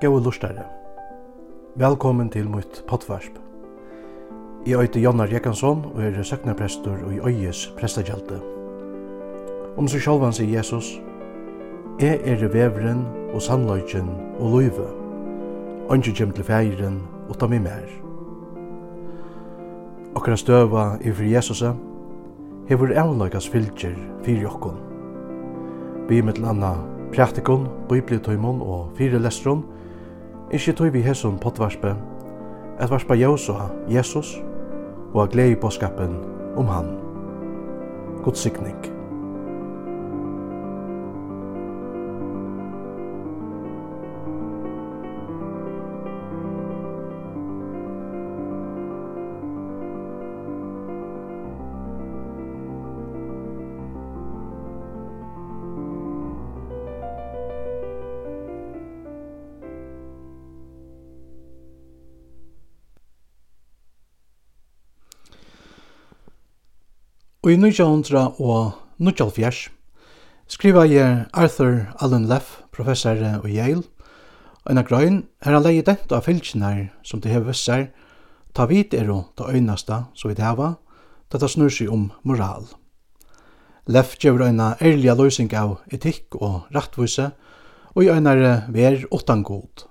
Gåe lustare. Velkommen til mitt pottvarsp. Jeg heter Jannar Jekansson og er søknaprestor i øyes prestagjelte. Om seg sjálvan sier Jesus, Jeg er vevren og sannløyken og løyve. Ønske kjem til feiren og ta meg mer. Okkara støva i fri Jesus, hever avløykas fylgjer fyrir jokkon. Vi mittel anna praktikon, bibliotøymon og fire lestron, Ikki tøy við hesum potvarpi. et varpa Jósa, Jesus, og a glei boskapen um hann. Guds sikning. Og i 1994 skriva jeg Arthur Allen Leff, professor i Yale, og en grøyn er han leie dent av fylkjenær som det hever sær, ta vit er og ta øynasta som vi det heva, da det snur seg om moral. Leff gjør øyna ærliga løsning av etikk og rettvise, og i øynare ver åttan god.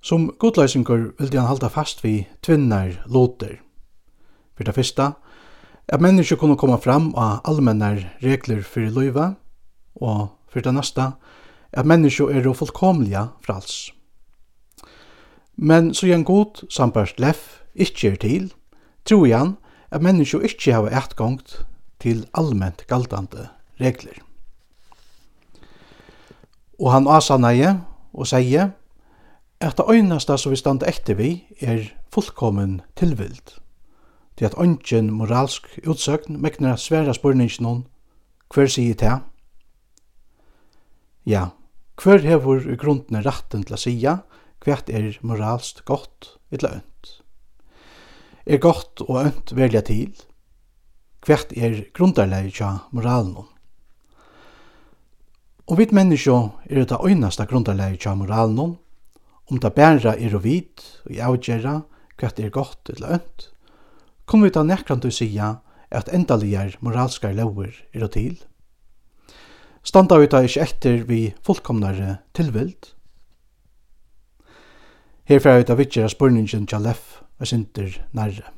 Som godløsninger vil han halda fast vi tvinnar loter. For det fyrsta, At mennesker kunne komme fram av allmennar regler for løyva, og for det neste, at mennesker er fullkomlige frals. Men så gjør god sambart leff ikkje er til, tror han at mennesker ikkje har etgangt til allment galdande regler. Og han asaneie og sier at det øyneste som vi stande etter vi er fullkommen tilvild til at ongen moralsk utsøgn mekner sværa spurningin hon, hver sier det? Ja, hver hever i grunden retten til å sia hvert er moralsk godt eller ønt. Er godt og ønt velja til? Hvert er grunderleg tja moralen hon? Og vit menneskje er det øyneste grunderleg tja moralen hon, om det bæra er å vit og i avgjerra hvert er godt eller ønt, kom vi ta nekrant og sia at endaligar moralskar lover er og til. Standa vi ta ikkje etter vi fullkomnare tilvild. Her fyrir vi ta vittjera spurningen tja leff og sinter nærre.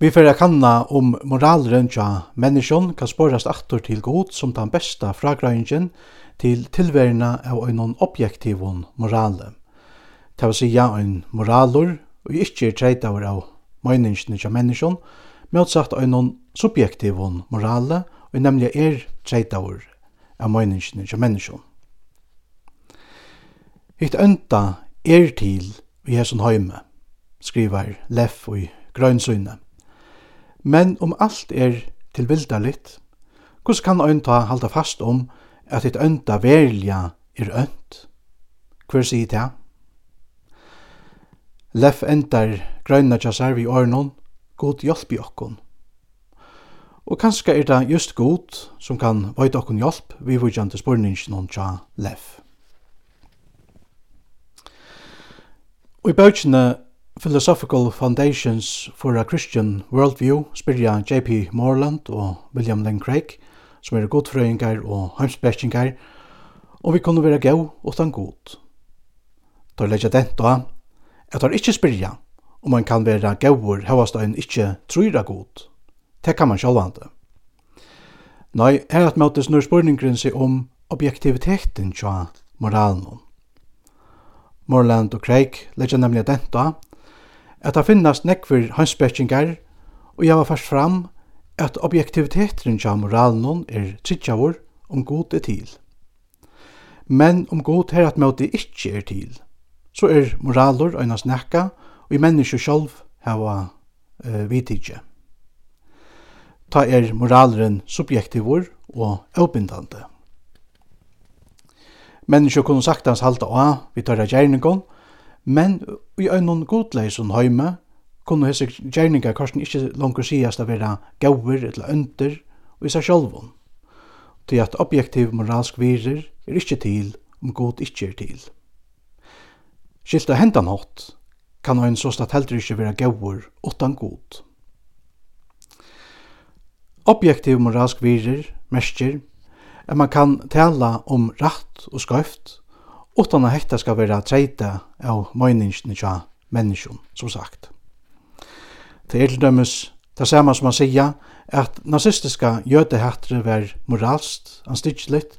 Vi fyrir a kanna om moralren tja menneskjon kan sporast aktor til god som den besta fragrøyngen til tilverina av ein objektivon morale. Det vil sija ein moralur og ikkje er treitaver av meiningsne av menneskjon, motsagt av noen subjektivon morale, og nemlig er treitaver av meiningsne av menneskjon. Hitt ønta er til i hesson høyme, skriver Leff og Grønnsøyne. Men om alt er tilvildarligt, hvordan kan ta halda fast om at hitt ønta verja er ønt? Hver sier det? Leff endar grønna sær vi årenon, god hjelp i okkon. Og kanskje er det just god som kan vajta okkon hjelp vi vujjante spurningen on tja Leff. Og i bøkene Philosophical Foundations for a Christian Worldview spyrja J.P. Moreland og William Lane Craig, som er godfrøyngar og heimspekkingar, og vi kunne være gau utan god. Tar leggja dent og at han ikkje spyrja om man kan vera gaur hevast ein ikkje trúra god. Det kan man sjálvande. Nei, her at møtes snur spurningren seg om objektiviteten tja moralen. Morland og Craig leggja nemlig denta at det finnast nekver hanspekkingar og jeg var fast fram at objektiviteten tja moralen er tidsjavur om god er til. Men om god her at møte ikkje er til – så er moralur einas nekka, og i menneskje sjálf hava uh, vitikje. Ta er moraleren subjektivur og avbindande. Menneskje kunne saktans halda av vi tørra gjerningon, men i øynun godleisun heime kunne hese gjerningar korsen ikkje langur sigast a vera gauver eller under, og i seg sjálfun. Til at objektiv moralsk virer er ikkje til om god ikkje er til. Skilt av hendan hatt kan ein så statt ikkje vera gaur utan god. Objektiv moralsk virer, merskir, at man kan tala om rætt og skøyft, utan at hetta skal vera treita av møyningsni tja menneskjon, som sagt. Det er til dømes det samme som man sier at nazistiska jødehættre var moralst, anstidslitt,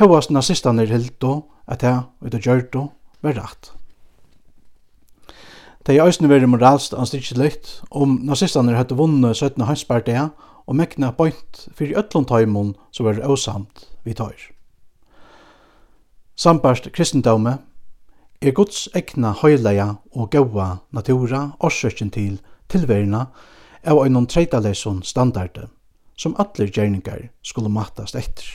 hevast nazistane hildo at det, og det gjørdo, var rætt. Det er eisne veri moralst anstrykkelegt om nazistane hadde vunnet 17. hanspartia og mekna bøynt fyrir öllum tøymon som var åsamt vi tøyr. Sambarst kristendome er Guds egna høyleia og gaua natura årsøkjen til tilverina av einon treitaleison standarde som allir gjerningar skulle matast etter.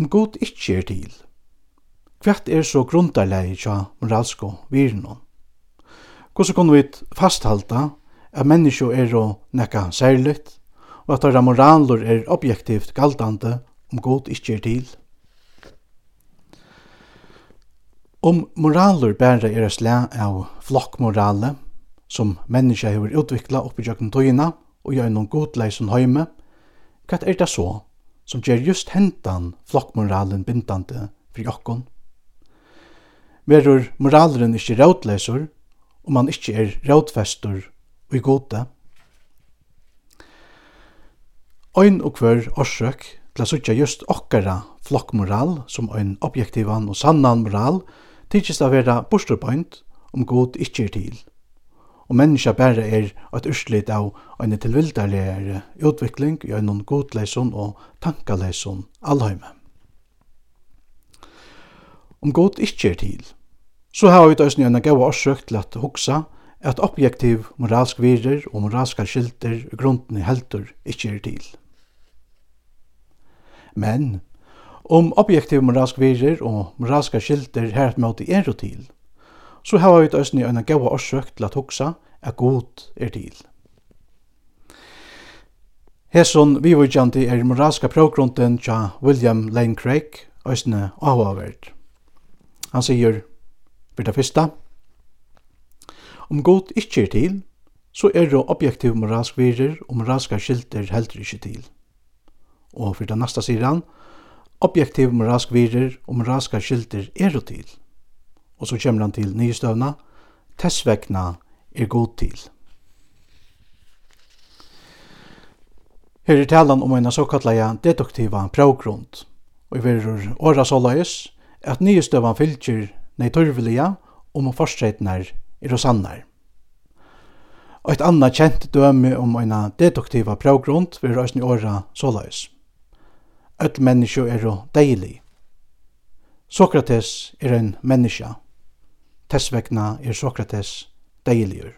Om god ikkje er til – Kvart er så grundarlegi tja moralsko virnon. Hvordan kunne vi fasthalda at menneskje er å nekka særligt, og at deres moraler er objektivt galdande om god ikkje er til. Om moraler bæra er et slag av flokkmorale, som menneskje hefur utvikla oppi jøkken tøyina og gjennom godleisen høyme, hva er det så som gjør just hentan flokkmoralen bindande for jokkon? verur moraleren ikkje rådlesur, om man ikkje er rådfestur og i gode. Ein og hver årsøk til å sutja just okkara flokkmoral som ein objektivan og sannan moral tykist av vera borsturbøynd om god ikkje er til. Og menneska bæra er at urslit av ein tilvildarlegare utvikling i ein godleison og tankaleison allheime. Om god ikkje er til – så har vi døysni en gaua orsøk til at hugsa at objektiv moralsk virer og moralska skilter grunden i heldur ikkje er til. Men, om objektiv moralsk virer og moralska skilter her måte er til, så har vi døysni en gaua orsøk til at hugsa at god er til. Hesson janti er moralska prógrunden tja William Lane Craig, òsne áhugaverd. Han sier, For det fyrsta. om god ikkje er til, så er det objektiv moralsk virer og moralska skilter heldur ikkje til. Og for det neste sier han, objektiv moralsk virer og moralska skilter er det til. Og så kommer han til nye støvna, tessvekna er god til. Her er talan om en såkallaya deduktiva pravgrund, og i verur åra såleis at nye støvan fylgjer nei tørvelia, om forstreitnar er hos sannar. Og et anna kjent døme om eina deduktiva prøvgrund vil røysni åra sålaus. Öll menneskje er jo deilig. Sokrates er en menneska. Tessvekna er Sokrates deiligur.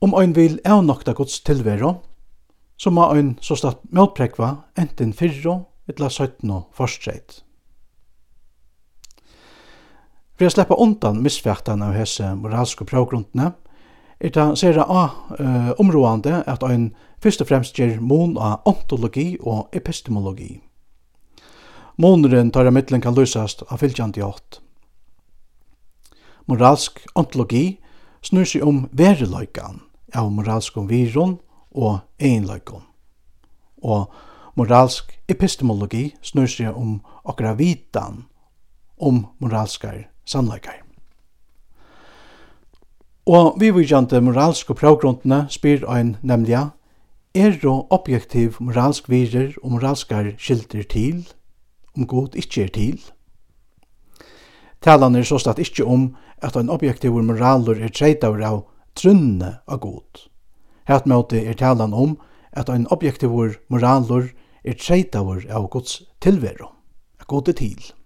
Om ein vil avnokta gods tilvero, så må ein så statt møtprekva enten fyrro etla søytno forstreit. For å slippe undan misfæktene av hese moralske prøvgrundene, er det sere av uh, områdende at ein først og fremst gjør mån av ontologi og epistemologi. Måneren tar av middelen kan løsast av fylgjant i ått. Moralsk ontologi snur seg om vereløykan av moralsk om viron og egenløykon. Og moralsk epistemologi snur seg om okra vitan om moralskar sannleikar. Og vi vidjande moralske prøvgrundene spyr ein nemliga, er og objektiv moralsk virer og moralskar skilder til, om god ikkje er til. Talan er såstatt ikkje om at ein objektiv moralur er treitaur av trunne av god. Hært måte er talan om at ein objektiv moralur er treitaur av gods tilveru, av god er til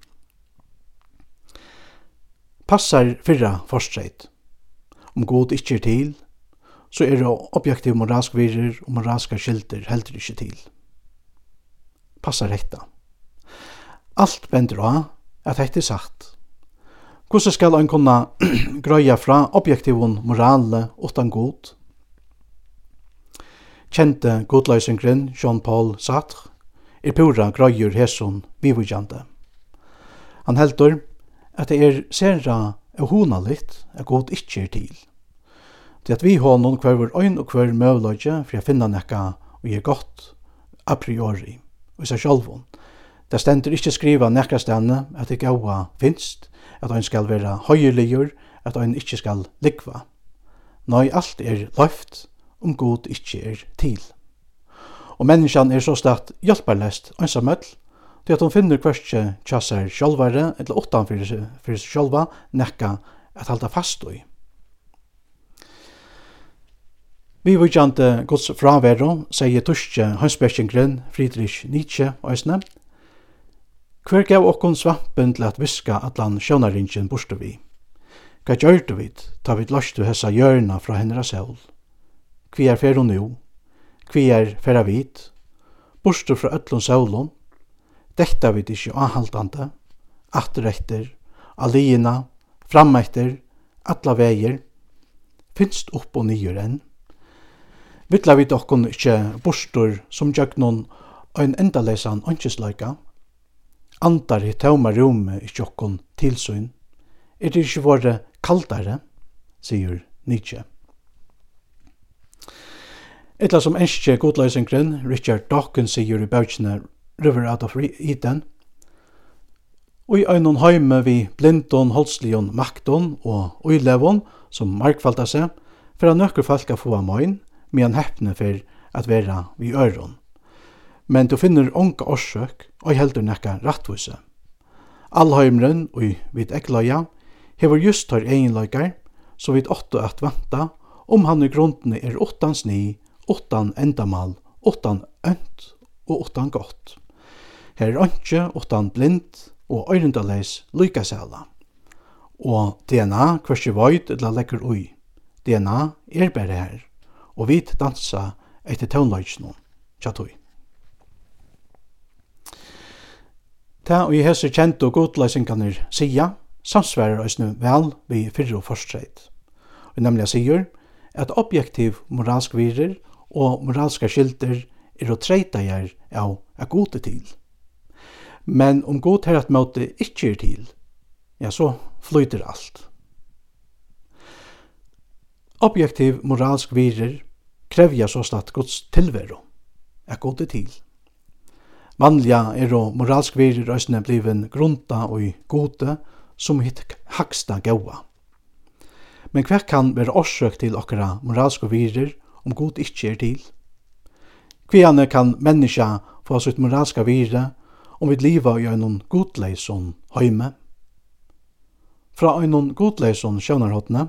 passar fyrra forstreit. Om god ikkje er til, så er det objektiv moralsk virer og moralska skilder heldur ikkje til. Passar hekta. Alt bender av at hekta er sagt. Hvordan skal ein kunna grøya fra objektivun morale utan god? Kjente godløysingren Jean-Paul Sartre er pura grøyur hesson vivujande. Han heldur at det er sera og hona litt er god ikkje er til. Det at vi honom kvarver øyn og hver møvløyge for å finne nekka og gjør godt a priori og seg sjálfon. Det stendur ikkje skriva nekka stedene at det gaua finst, at ein skal vera høyerligur, at ein ikkje skal likva. Nei, alt er løft om god ikkje er til. Og menneskjan er så stadt hjelparlest einsamøll, til at hon finner kvarske tjassar sjálvare, eller åttan fyrir seg sjálva, nekka at halda fast i. Vi vujtjante gods fravero, sier tuske hansbergsingren Friedrich Nietzsche og òsne. Hver gav okkon svampen til at viska allan sjønaringen borste vi. Hva gjør du vid, ta vid lastu hessa hjørna fra henra sjål. Kvi er fer og nu, kvi er ferra vid, borste fra öllun sjålun, dekta vi ikkje anhaltande, atteretter, alina, frammetter, alla veier, finst opp og nyer enn. Vittla vi dokkon ikkje bostur som jøgnon ein endalesan ønskesleika, andar i tauma rume ikkje okkon tilsyn, er det ikkje våre kaldare, sier Nietzsche. Etla som enskje godløysingren Richard Dawkins sier i bøkene River Out of Eden. Og i øynun heime vi blindon, holdslion, makton og uilevon, som markfalta seg, for at nøkker folk kan få av møyn, medan heppne for at vera vi øron. Men du finner onka orsøk, og heldur nekka rattvise. Allheimren, og vid eklaja, hever just tar eginløykar, så vid åtto at vanta, om han i grunden er åttans ni, åttan endamal, åttan ønt og åttan godt. Her er ønske utan blind og øyrendaleis lykasæla. Og DNA kvarsi void eller lekker ui. DNA er bare her, og vit dansa etter tøvnløysnum, tjatoi. Ta og i hese kjent og godløysinganer sia, samsverar òsne vel vi fyrre og forstreit. Og nemlig sier at objektiv moralsk virer og moralska skilter er å treita av er gode til. Men om god her at møte ikke er til, ja, så flyter alt. Objektiv moralsk virer krevja så statt gods tilvero, er god er til. Vanliga er og moralsk virer røysene bliven grunta og i gode som hitt haksta gaua. Men hver kan være årsøk til okkara moralske virer om god ikkje er til? Kvianne kan menneska få sitt moralska vire om vi liva i einon godleison heime. Fra einon godleison sjønarhåttene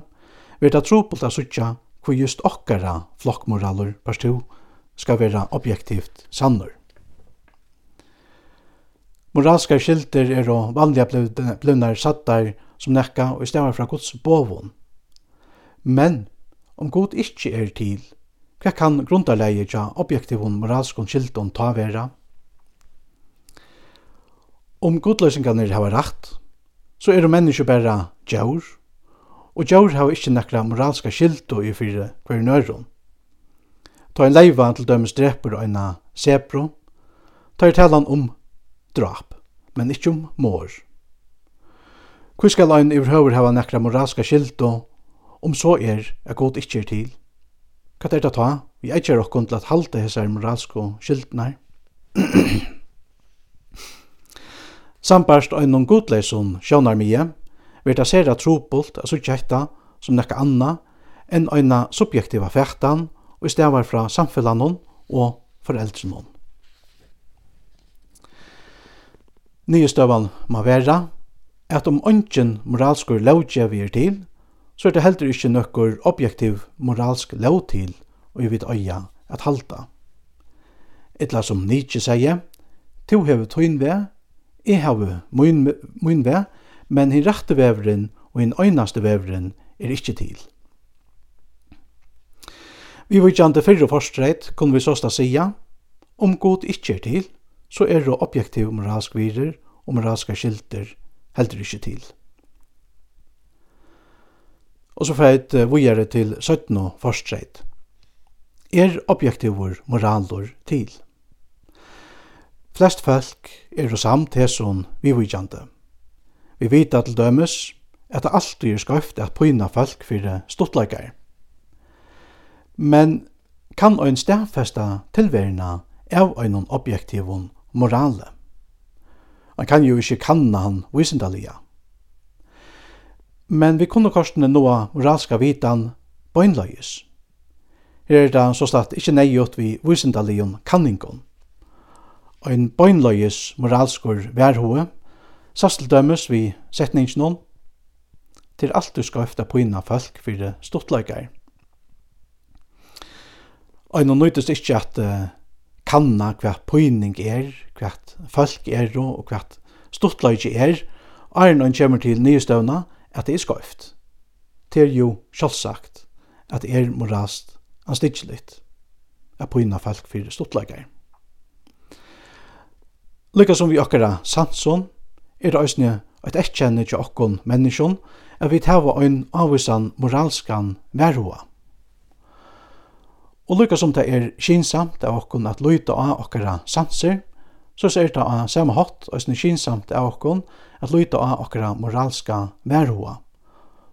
vil det tropult a suttja hvor just okkara flokkmoraler parstu skal vera objektivt sannur. Moralska skilter er og vanliga blunar sattar som nekka og stemmer fra gods bovun. Men om god ikkje er til, hva kan grundarleie ja objektivun moralskun skilton ta vera? om gudløysingarnir hava rætt, så er menneskje berra djaur, og djaur hava ikkje nekra moralska skildo i fyrir hver nøyron. Ta en leiva til dømes drepur og eina sepro, ta er talan om drap, men ikkje om mor. Hvor skal ein overhøver hava nekra moralska skildo om så er at god ikkje er til? Hva er det ta? Vi er ikke er til at halda hese moralsko skildnar. Sambarst einum gudleysum sjånar mye, vil det sere trobult a sutja hetta som nekka anna enn øyna subjektiva fæktan og stavar fra samfellanon og foreldrenon. Nyestøvan må være at om ønsken moralskur lovgjev er til, så er det heller ikkje nøkker objektiv moralsk lov til og vi vet øya at halta. Etla som Nietzsche sier, to hever tøyn ved Jeg har min, min vei, men hin rette veveren og hin øynaste veveren er ikkje til. Vi vidjande fyrre forstreit kunne vi såsta sia, om god ikkje er til, så er det objektiv moralsk virer og moralska skilter heldur ikkje til. Og så feit vujere til 17 forstreit. Er objektivur moralor til? Flest folk er samt hesson vivíkjande. Vi vita til dømes at det alltid er skøyft at pyna folk fyrir stuttleikar. Men kan ein stærfesta tilverina av einun objektivun morale. Man kan jo ikkje kanna han visendalia. Men vi kunne korsne noa moralska vitan bøgnløyes. Her er det så slett ikkje neiot vi visendalion kanningon ein beinløyes moralskur værhoe, sast til dømes vi setningsnån, til alt du skal efter påina folk for stortløygar. Og nå nøytest ikkje at uh, kanna hva påning er, hva folk er og hva stortløyge er, er når en kommer til nyestøvna at det er skøyft. Det er jo selvsagt at det er morast anstidsligt at påina folk fyrir stortløygar. Lykka som vi okkara sanson, er det òsne et ekkjenne til okkon menneskjon, at vi tava ein avvisan moralskan verhoa. Og lykka som det er kinsamt av okkon at lyta av okkara sanser, så ser det av samme hatt òsne kinsamt av okkon at lyta av okkara moralska verhoa,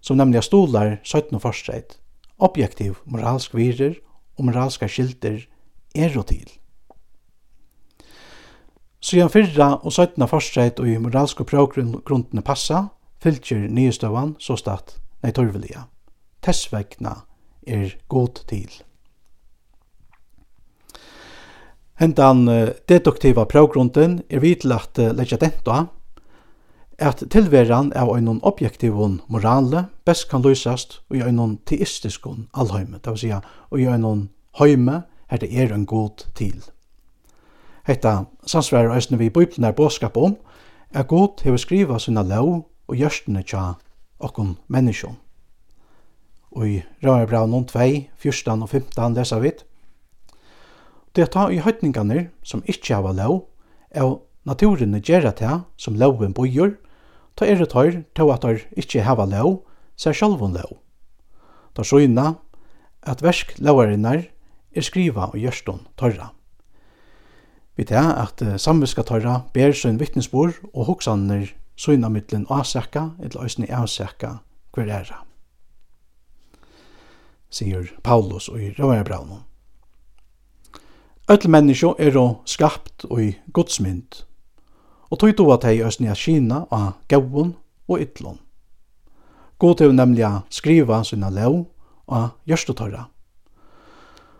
som nemlig stolar 17 og forstreit, objektiv moralsk virer og moralska skilder er og til. Sidan fyrra og søytna forstreit og i moralske prøvgrunnene passa, fylgjer nyestøvan så statt nei torvelia. Tessvekna er god til. Hentan deduktiva prøvgrunden er vidlagt leggja denta, at tilveran av einon objektivon morale best kan løysast i einon teistiskon allheime, det vil si i einon heime her det er en god til. Hetta samsvarar eisini við Bibelnar boðskap om er Gud hevur skriva sinna lov og gjørstene tja okkum menneskjum. Og i Røyrebraun 2, 14 og 15 lesa vit. Det ta i høytningane som ikkje hava lov, er naturinne gjerra ta som loven bojur, ta er det tøyr til at tøyr ikkje hava lov, ser sjálvun lov. Ta sjøyna at versk lovarinnar er skriva og gjørstun tøyra. Vi tar at samviska tøyra ber sin vittnesbord og hoksaner søgna mittlen avsaka eller øysene avsaka hver æra. Sier Paulus og i Røvarebraunen. Öll menneskje er å skapt og i godsmynd, og tog du at hei østene av Kina av gavun og ytlun. God til nemlig skriva sinna lov av gjørstotorra.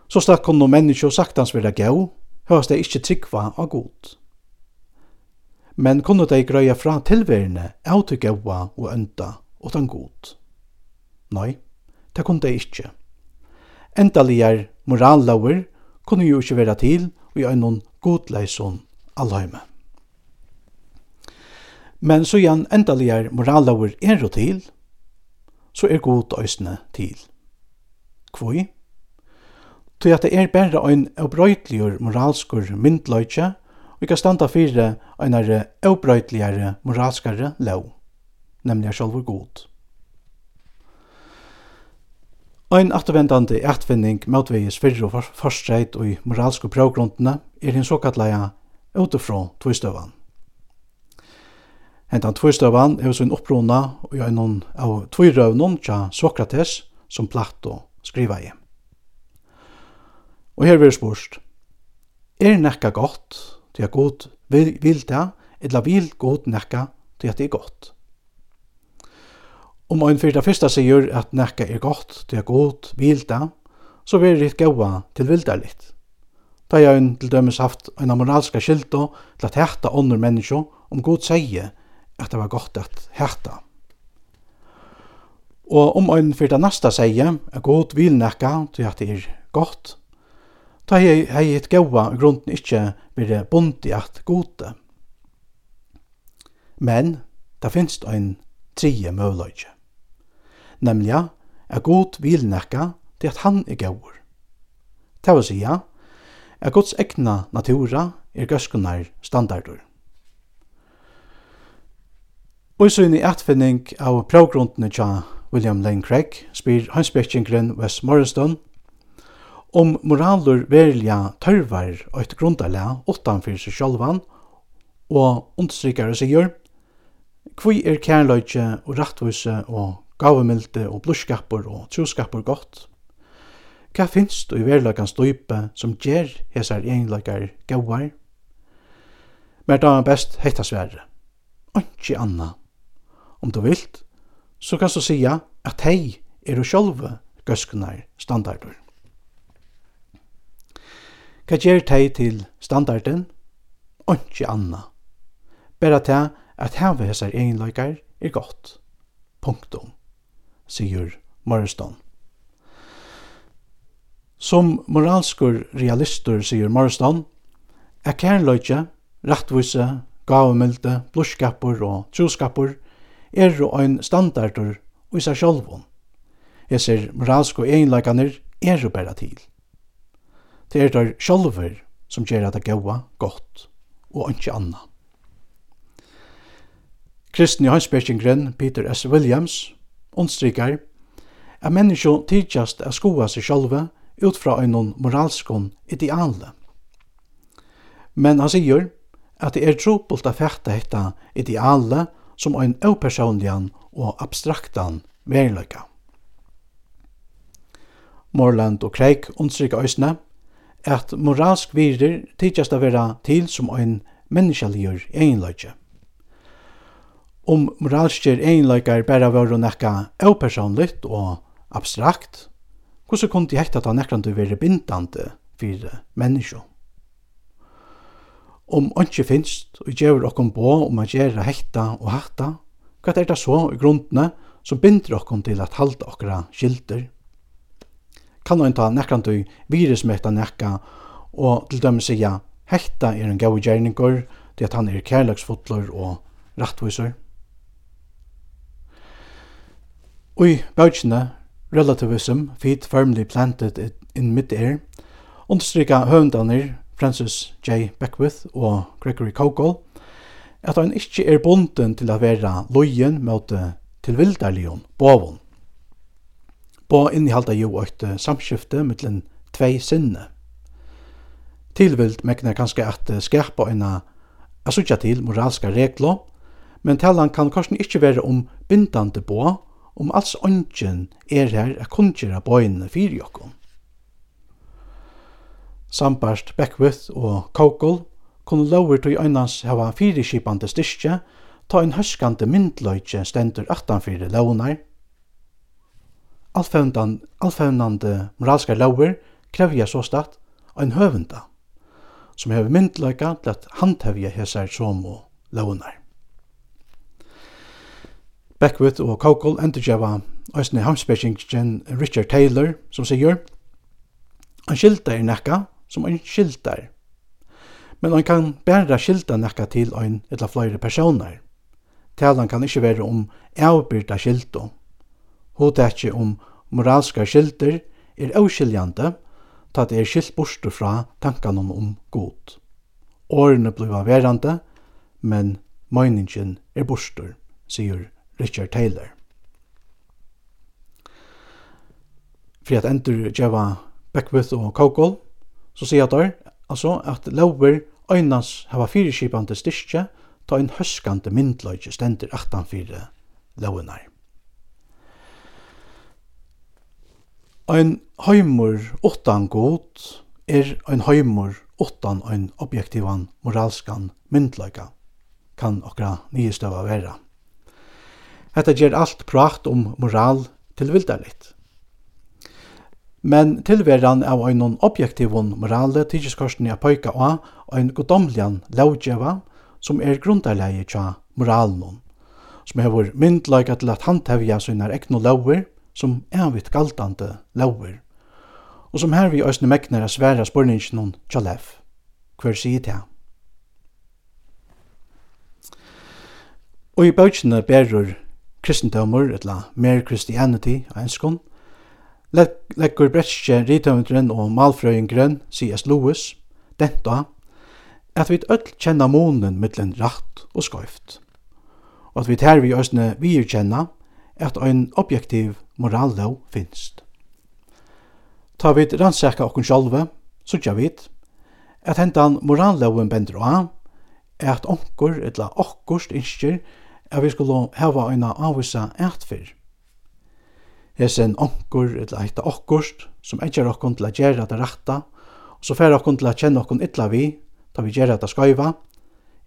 Så stakk kunne menneskje og saktans vera gau, høres de ikke tryggva av god. Men kunne de grøya fra tilværende av til gaua og ønda utan god. Nei, det kunne de ikke. Endaligar morallauer kunne jo ikke være til og gjøre noen godleison allheime. Men så igjen endaligar morallauer er og til, så er god øysene til. Kvoi? Tog at det er bare ein avbrøytligur moralskur myndløytja, og kan standa fyrir einare avbrøytligare moralskare lov, nemlig sjálfur god. Ein atvendandi atvinning motvegis fyrir og forstreit og i moralsku prøvgrundene er hinn såkallega utifrå tvistøvan. Hentan tvistøvan er sin opprona og gjør noen av tvirøvnum tja Sokrates som Plato skriva i. Og her verður spørst, er nekka gott, til at god vil, vil det, eller vil god nekka, til at det er gott. Om ein fyrir det fyrsta sier at nekka er gott, til at god vil det, så vil det gåa til vildarligt. Da jeg en til dømes haft en moralska skyldo til at hætta ånder menneskje om god sier at det var godt at hætta. Og om ein fyrir det nasta sier at god vil nekka, til at det er gott, ta hei hei et gaua grunden ikkje vire bundi at gode. Men det finst ein tredje møvløyge. Nemlig er god vil nekka til at han er gaur. Det vil sija er gods egna natura er gøskunar standardur. Og så inn i etfinning av prøvgrundene tja William Lane Craig spyr hansbyrkingren Wes Morriston – om moralur verliga tørvar og et grundalega utanfyr seg sjálvan, og understrykare sigur, Kvui er kærløyge og rattvise og gavemilde og bluskapur og troskapur gott? Hva finst i verløkans støype som gjer hesar egenløkar gauar? Men da er best heita sverre. Anki anna. Om du vilt, så kan du sia at hei er du sjolve gøskunar standardur. Hva gjør teg til standarden? Onkje anna. Bera til at hava hessar egenløykar er gott. Punktum, sier Morriston. Som moralskur realistur, sier Morriston, er kærløykje, rattvise, gavemilde, bluskapur og troskapur er jo ein standardur i seg sjálfun. Hessar moralsku egenløykanir er jo bæra til. Det er der sjálfur som gjør det gaua godt, og ikkje anna. Kristni hansbyrkingren Peter S. Williams understrykar at menneskje tidsjast er skoa seg sjolve ut fra ein moralskon ideale. Men han sier at det er tropult å fækta hetta ideale som ein opersonlian og abstraktan verleika. Morland og Craig understryker øysene at moralsk virer tidsast å være til som en menneskeligjør egenløyke. Om moralskjer egenløyker bare var å nekka opersonligt og abstrakt, hvordan kunne de hekta ta nekrande være bindande for menneskjø? Om ikke finst og gjør okkom bo om å gjøre hekta og hatta, hva er det så i grunnene som binder okkom til at halda okkara skilder? kan ein ta nekkan tøy virusmetta nekka og til dømme siga hekta er en gau gjerningur det at han er kærleksfotler og rettvisur. Ui bøkjene Relativism Feet Firmly Planted in Mid-Air understryka høvendanir Francis J. Beckwith og Gregory Kogol, at han ikkje er bonden til å være lojen mot tilvildarlion, bovon og innehalda jo eit samskifte mittlen tvei sinne. Tilvild mekna kanskje at skerpa eina asutja til moralska reglo, men talan kan korsen ikkje vere om bindande bo, om alls ongen er her a kunnkjera bøyene fyrir okkom. Sambarst Beckwith og Kogel kunne lover til øynans hava fyrirskipande styrkje, ta en høskande myndløyke stendur 18 fyrir launar, Alfevnande moralskar lauer krevja så statt ein høvenda, som hever myndløyka til at handhevja hesar som og launar. Beckwith og Kokol endurgjava òsne hamspekingen Richard Taylor, som sigur, han skildar er nekka som han skiltar. men han kan bæra skilta nekka til ein eller flere personer. Talan kan ikkje være om avbyrda skildo, Hodekje om moralska skilder er avskiljande, ta det er skilt borste fra tankanon om god. Årene blir verande, men meiningen er borster, sier Richard Taylor. For at endur djeva Beckwith og Kogol, så sier der, altså at lover øynas hava fyrirskipande styrkje, ta en høskande myndløyge stendur 18-4 lovenar. Ein heimur utan god er ein heimur utan ein objektivan moralskan myndleika, kan okra nyestøva vera. Hetta ger alt prat om moral til vildarligt. Men tilveran av ein objektivon morale tidskorsen a pøyka og ein godomlian laudjeva som er grundarleie tja moralen, som hevur myndleika til at handhevja synar egnu lauer som evigt galtande lover, og som her vi òsne mekner a sværa spurningen om Tjalev. Hver sier det? Og i bøkene berur kristendomur, etla mer Christianity, enskon, leggur bretskje rítøvendren og malfrøyngren, C.S. Lewis, denta, at vi öll kjenna månen mittlen rætt og skoift, og at vi tær vi òsne vi kjenna at ein objektiv morallov finst. Ta vid rannsaka okkun sjálve, sutja vid, at hentan moralloven bender av, at onkur etla okkurst innskir at vi skulle hava eina avvisa eitfyr. Hesen onkur etla eita okkurst, som eidjar okkun til a gjerra det rakta, og så fer okkun til a kjenne okkun illa vi, ta vi gjerra det skaiva,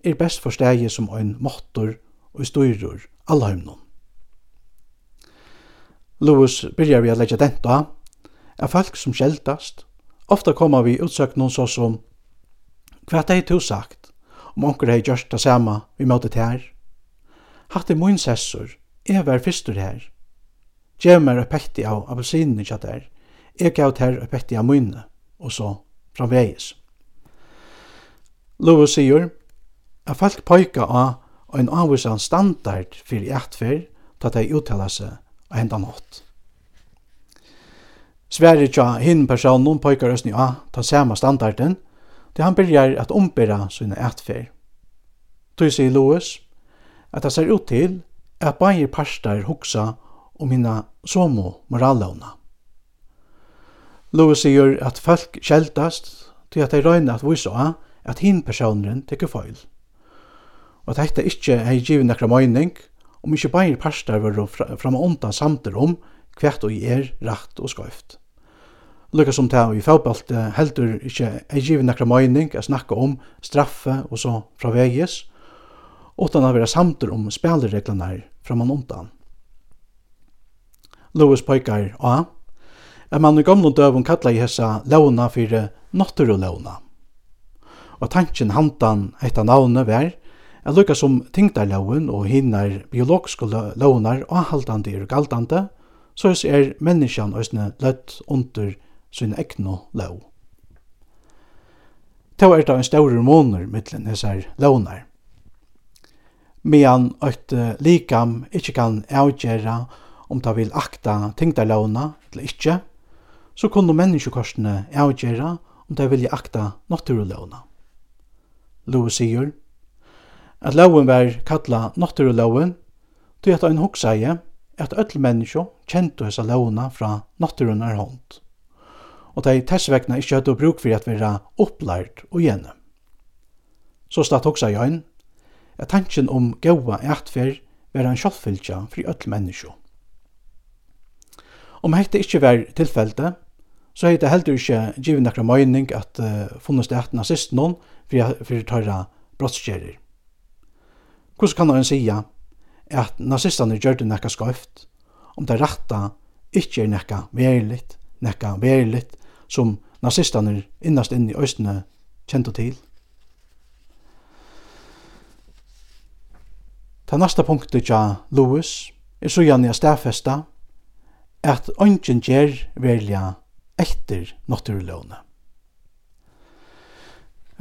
er best for stegi som ein måttur og styrur allheimnum. Lewis byrjar vi a leggja denta er folk som sjeldast. Ofta koma vi utsøkt noen så som hva er det du sagt om onker hei gjørst det samme vi møtet her. Hatt er min sessor, jeg var fyrstur her. Gjev meg et pekti av appelsinene kja der. Jeg gav ter et pekti av munne, og så framvegis. Lewis sier at folk peika av en avvisan standard fyrir etfer, tatt ei uttala seg og henda nått. Sverre tja hinn personen pojkar oss ja, ta samme standarden, til han byrjar at ombera sina ætfer. Tøy sier Lois at det ser ut til at bægir parstar hoksa om hina somo morallåna. Lois sier at folk kjeldast til at de røyna at vise at hinn personen teker feil. Og at dette ikkje er givet nekra møyning, om ikkje beir parstar var fram og undan samter om kvært og er rakt og skøyft. Lukka som ta i fotballt heldur ikkje ei given nekra møyning a snakka om straffe og så fra vegis, utan a vera samter om spillereglene her fram og undan. Lewis poikar A, er man i gamle døvun kalla i hessa launa fyrir nattur og launa. Og tanken handan av navnet vær, at lukka som tingdarloven og hinnar biologiske lovnar avhaldande er galdande, så er menneskjan òsne løtt under sin ekno lov. Tå er det en større måneder mittlen hessar lovnar. Medan eit likam ikkje kan avgjera om ta vil akta tingdarlovna eller ikkje, så kunne menneskekorsene avgjera om ta vil akta naturlovna. Louis sier, at loven var kalla natturuloven, tog at ein hugsaði at öll menneskjo kjente hessa lovna fra er hånd. Og dei tessvekna ikkje hadde bruk fyrir at vera opplært og gjenne. Så statt hugsaði ein at tanken om gaua ætfer vera ein kjallfylltja fyrir öll menneskjo. Om hette ikkje var tilfellet, så hei det heldur ikkje givin nekra møyning at uh, funnest det at noen for fyrir tøyra brottskjerir. Hvordan kan han sige at nazisterne gjør det nekka skøyft, om det retta ikke er nekka veriligt, nekka veriligt, som nazisterne innast inn i østene kjente til? Ta nasta punktet tja Lewis er så gjerne jeg stafesta at ønsken gjer velja etter naturlovene.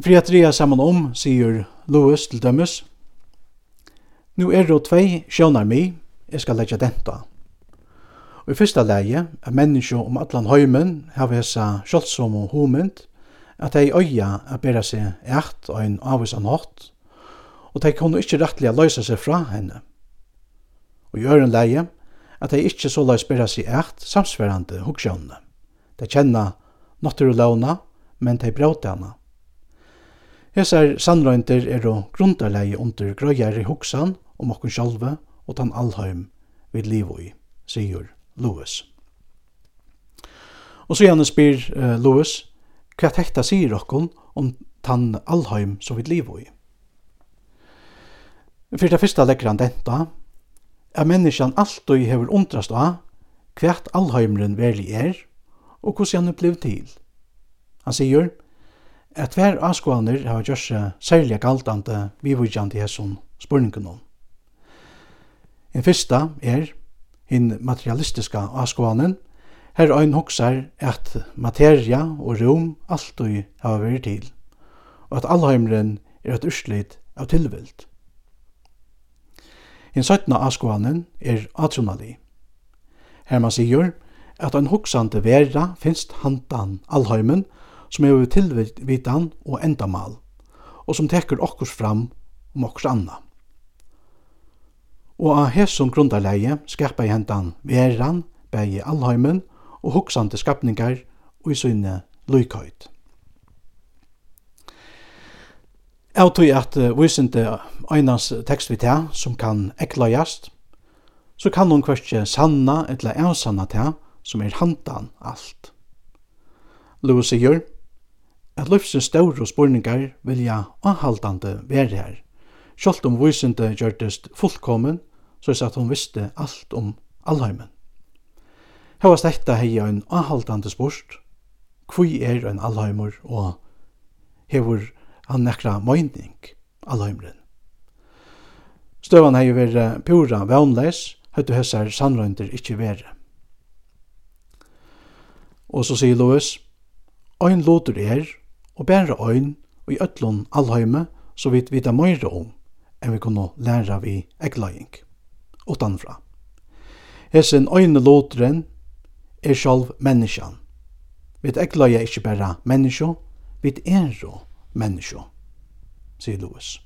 Fri at ria saman om, sier Lewis til dømmes, Nu er det tvei sjónar mi, jeg skal leggja denta. Og i fyrsta leie, er menneskje om allan høymen hava hessa sjálfsom og homynd, at dei øya er bera seg eit og ein avvisan hatt, og dei kunne ikkje rettelig løysa seg fra henne. Og i øren leie, at dei ikkje så løys bera seg eit samsverande huggsjånne. Dei kjenna naturlauna, men dei bråta hana. Hesar sannrøyndir er og grundarleie under grøyare hugsan, om okkun sjálve og tann allheim vid livoi, sigur Lewis. Og så gjerne spyr uh, Lewis, hva tekta sier okkun om tann allheim som vid livoi? Fyrir det fyrsta legger han denta, er menneskjan alltid hever undrast av hva allheimren verlig er, og hvordan han er blevet til. Han sier, at hver avskåaner har gjort seg særlig galtande vivudjande hesson spurningunum. En fyrsta er hinn materialistiska avskåanen, her ein hoksar at materia og rom alltid hava veri til, og at allheimren er et urslit av tilvild. Hinn søttna avskåanen er atronali. Her man sigur at ein hoksande vera finst handan allheimen som er tilvitan og endamal, og som tekur okkurs fram om okkurs anna. Og av hesum grundarleie skapaði hentan veran, bægi allheimen og hoksande skapningar og i søgne lykhøyt. Jeg tror at vísindi einans tekst vi til, som kan eklajast, så kan hon hverstje sanna eller avsanna til, som er handan alt. Lewis sier, at løfsens større spurningar vilja anhaldande være her, Sjalt om vísindi gjørdist fullkomin, så er at hon visste alt om allheimen. Hva etta hei ein ahaldande spurt, kvi er ein allheimur, og hefur han nekra møyning allheimren. Støvan hei veri pura vannleis, høytu hessar sannrøyndir ikkje vere. Og så sier Lois, Ein lotur er, og bæra ein, og i ötlun allheime, så vidt vita møyre om, enn vi kunne læra vi egløying, utanfra. Hesen øyne lotren er sjálv menneskjan. Vi egløy er ikkje bare menneskjo, vi er jo menneskjo, sier Lewis.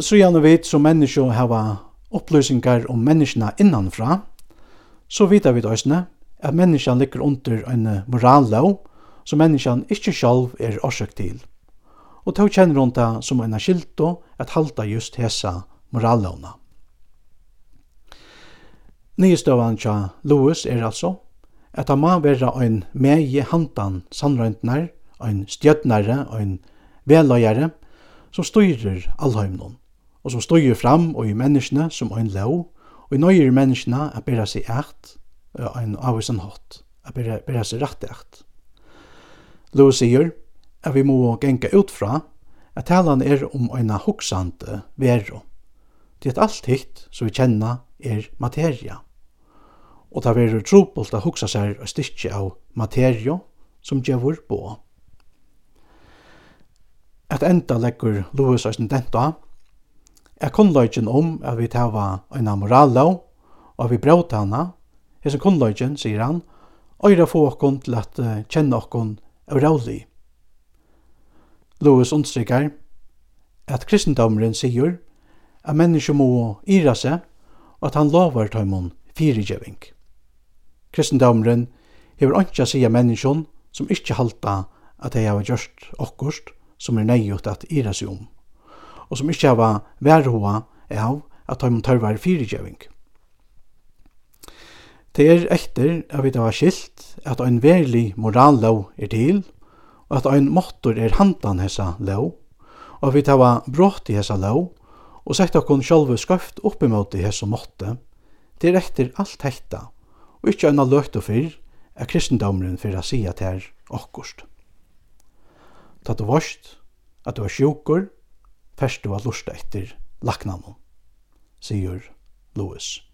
Så gjerne vi som menneskjo hava oppløsningar om menneskjana innanfra, så vita vi døysene at menneskjan ligger under en morallov som menneskjan ikkje sjálv er orsøk til. Og tog kjenner hun det som en skilto at halda just hesa morallåna. Nyestøvan tja Lewis er altså at han må være ein megi handan sannrøyndnar, ein stjøtnare, ein veløyare, som styrer allheimnon, og som styrer fram og i menneskene som ein lov, og i nøyer menneskene a bera seg eit, ein avisen hatt, a bera, bera seg rett eit. Lewis sier at vi må genka ut fra at talan er om eina hoksande veru. Det er alt hitt som vi kjenna er materia. Og det er trupult å hoksa seg og styrkje av materio som djevur på. At enda leggur Lewis og sin denta, er kunnløgjen om at vi tava eina morallov og vi bråta hana, hesen kunnløgjen, sier han, øyra få okkon til at kjenne okkon er rålig. Lewis understryker at kristendomren sier at mennesker må ira seg og at han lover tøymon fyrigjøving. Kristendomren hever ikke å sige menneskjon som ikke halta at de har gjort okkurst som er nøyot at ira seg om, og som ikke har værhoa av at tøymon tørvar fyrigjøving. Det er etter at vi har skilt at en verlig morallov er til, og at ein mottor er handan hesa lov, og vi tar brått i hesa lov, og sett okkon sjálfu skøft oppimot i hesa måtte, er etter alt hekta, og ikkje anna løgt og fyrr, er kristendomren fyrir a sia til okkurst. Ta du vorst, at du er sjukur, fyrst du var lusta etter laknanum, sier Louis.